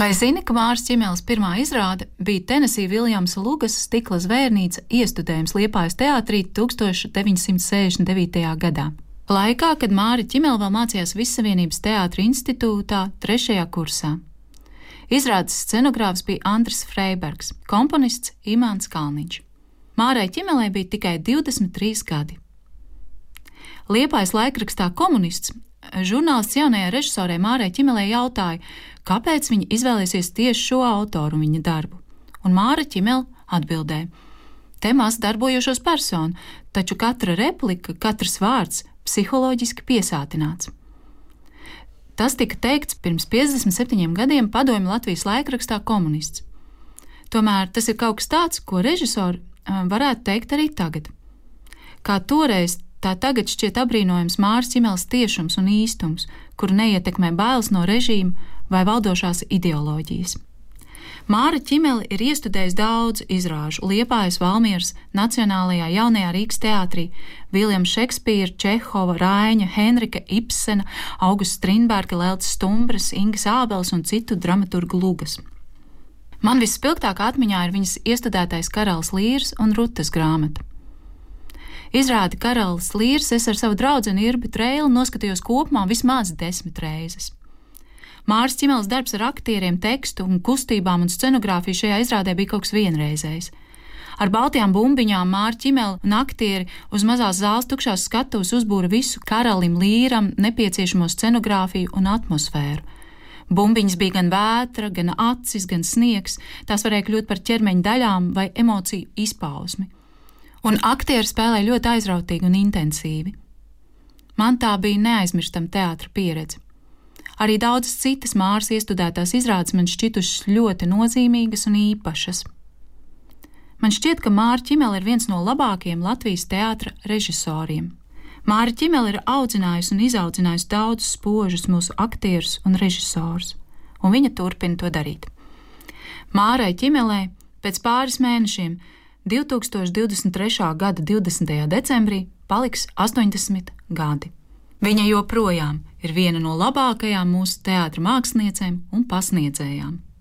Vai zini, ka Mārs Čimēls pirmā izrāde bija Tennessee Viljamsa Lugas stikla zvērnīca iestudējums Liepājas teātrī 1969. gadā? Laikā, kad Māri Čimēl vēl mācījās Vissavienības teātra institūtā trešajā kursā. Izrādes scenogrāfs bija Andris Freibergs, komponists Imants Kalniņš. Mārai Čimelē bija tikai 23 gadi. Liepais laikrakstā komunists žurnālists jaunajai režisorei Mārai Čimelē jautāja, kāpēc viņa izvēlēsies tieši šo autoru un viņa darbu. Un Māra Čimele atbildēja: Te maz darbojošos personu, taču katra replika, katrs vārds psiholoģiski piesātināts. Tas tika teikts pirms 57 gadiem padomju Latvijas laikrakstā komunists. Tomēr tas ir kaut kas tāds, ko režisori varētu teikt arī tagad. Kā toreiz, tā tagad šķiet apbrīnojams Mārs Čimels tiešums un īstums, kuru neietekmē bailes no režīma vai valdošās ideoloģijas. Māra Čimeli ir iestudējis daudz izrāžu Liepājas Valmieras Nacionālajā jaunajā Rīgas teātrī, Viljams Šekspīra, Čehova, Raiņa, Henrika Ibsena, Augusts Strindberga, Lelts Stumbras, Ingas Ābels un citu dramaturgu lugas. Man vispilgtākā atmiņā ir viņas iestudētais karalis Līrs un Rutas grāmata. Izrādi karalis Līrs es ar savu draugu Irbi Trēlu noskatījos kopumā vismaz desmit reizes. Mārs Čimels darbs ar aktieriem, tekstu un kustībām un scenogrāfiju šajā izrādē bija kaut kas vienreizējs. Ar baltajām bumbiņām Mārķa Čimela un aktieri uz mazās zāles tukšās skatuves uzbūra visu karalim līram nepieciešamo scenogrāfiju un atmosfēru. Bumbiņas bija gan vētra, gan acis, gan sniegs, tās varēja kļūt par ķermeņa daļām vai emociju izpausmi. Un aktieri spēlēja ļoti aizrautīgi un intensīvi. Man tā bija neaizmirstama teātra pieredze. Arī daudzas citas māras iestudētās izrādes man šķitušas ļoti nozīmīgas un īpašas. Man šķiet, ka Mārta Čimela ir viens no labākajiem Latvijas teātra režisoriem. Māra Čimela ir audzinājusi un izaudzinājusi daudzus spožus mūsu aktierus un režisorus, un viņa turpina to darīt. Mārai Čimelē pēc pāris mēnešiem, 2023. gada 20. decembrī, paliks 80 gadi. Viņa joprojām ir viena no labākajām mūsu teātra māksliniecēm un pasniedzējām.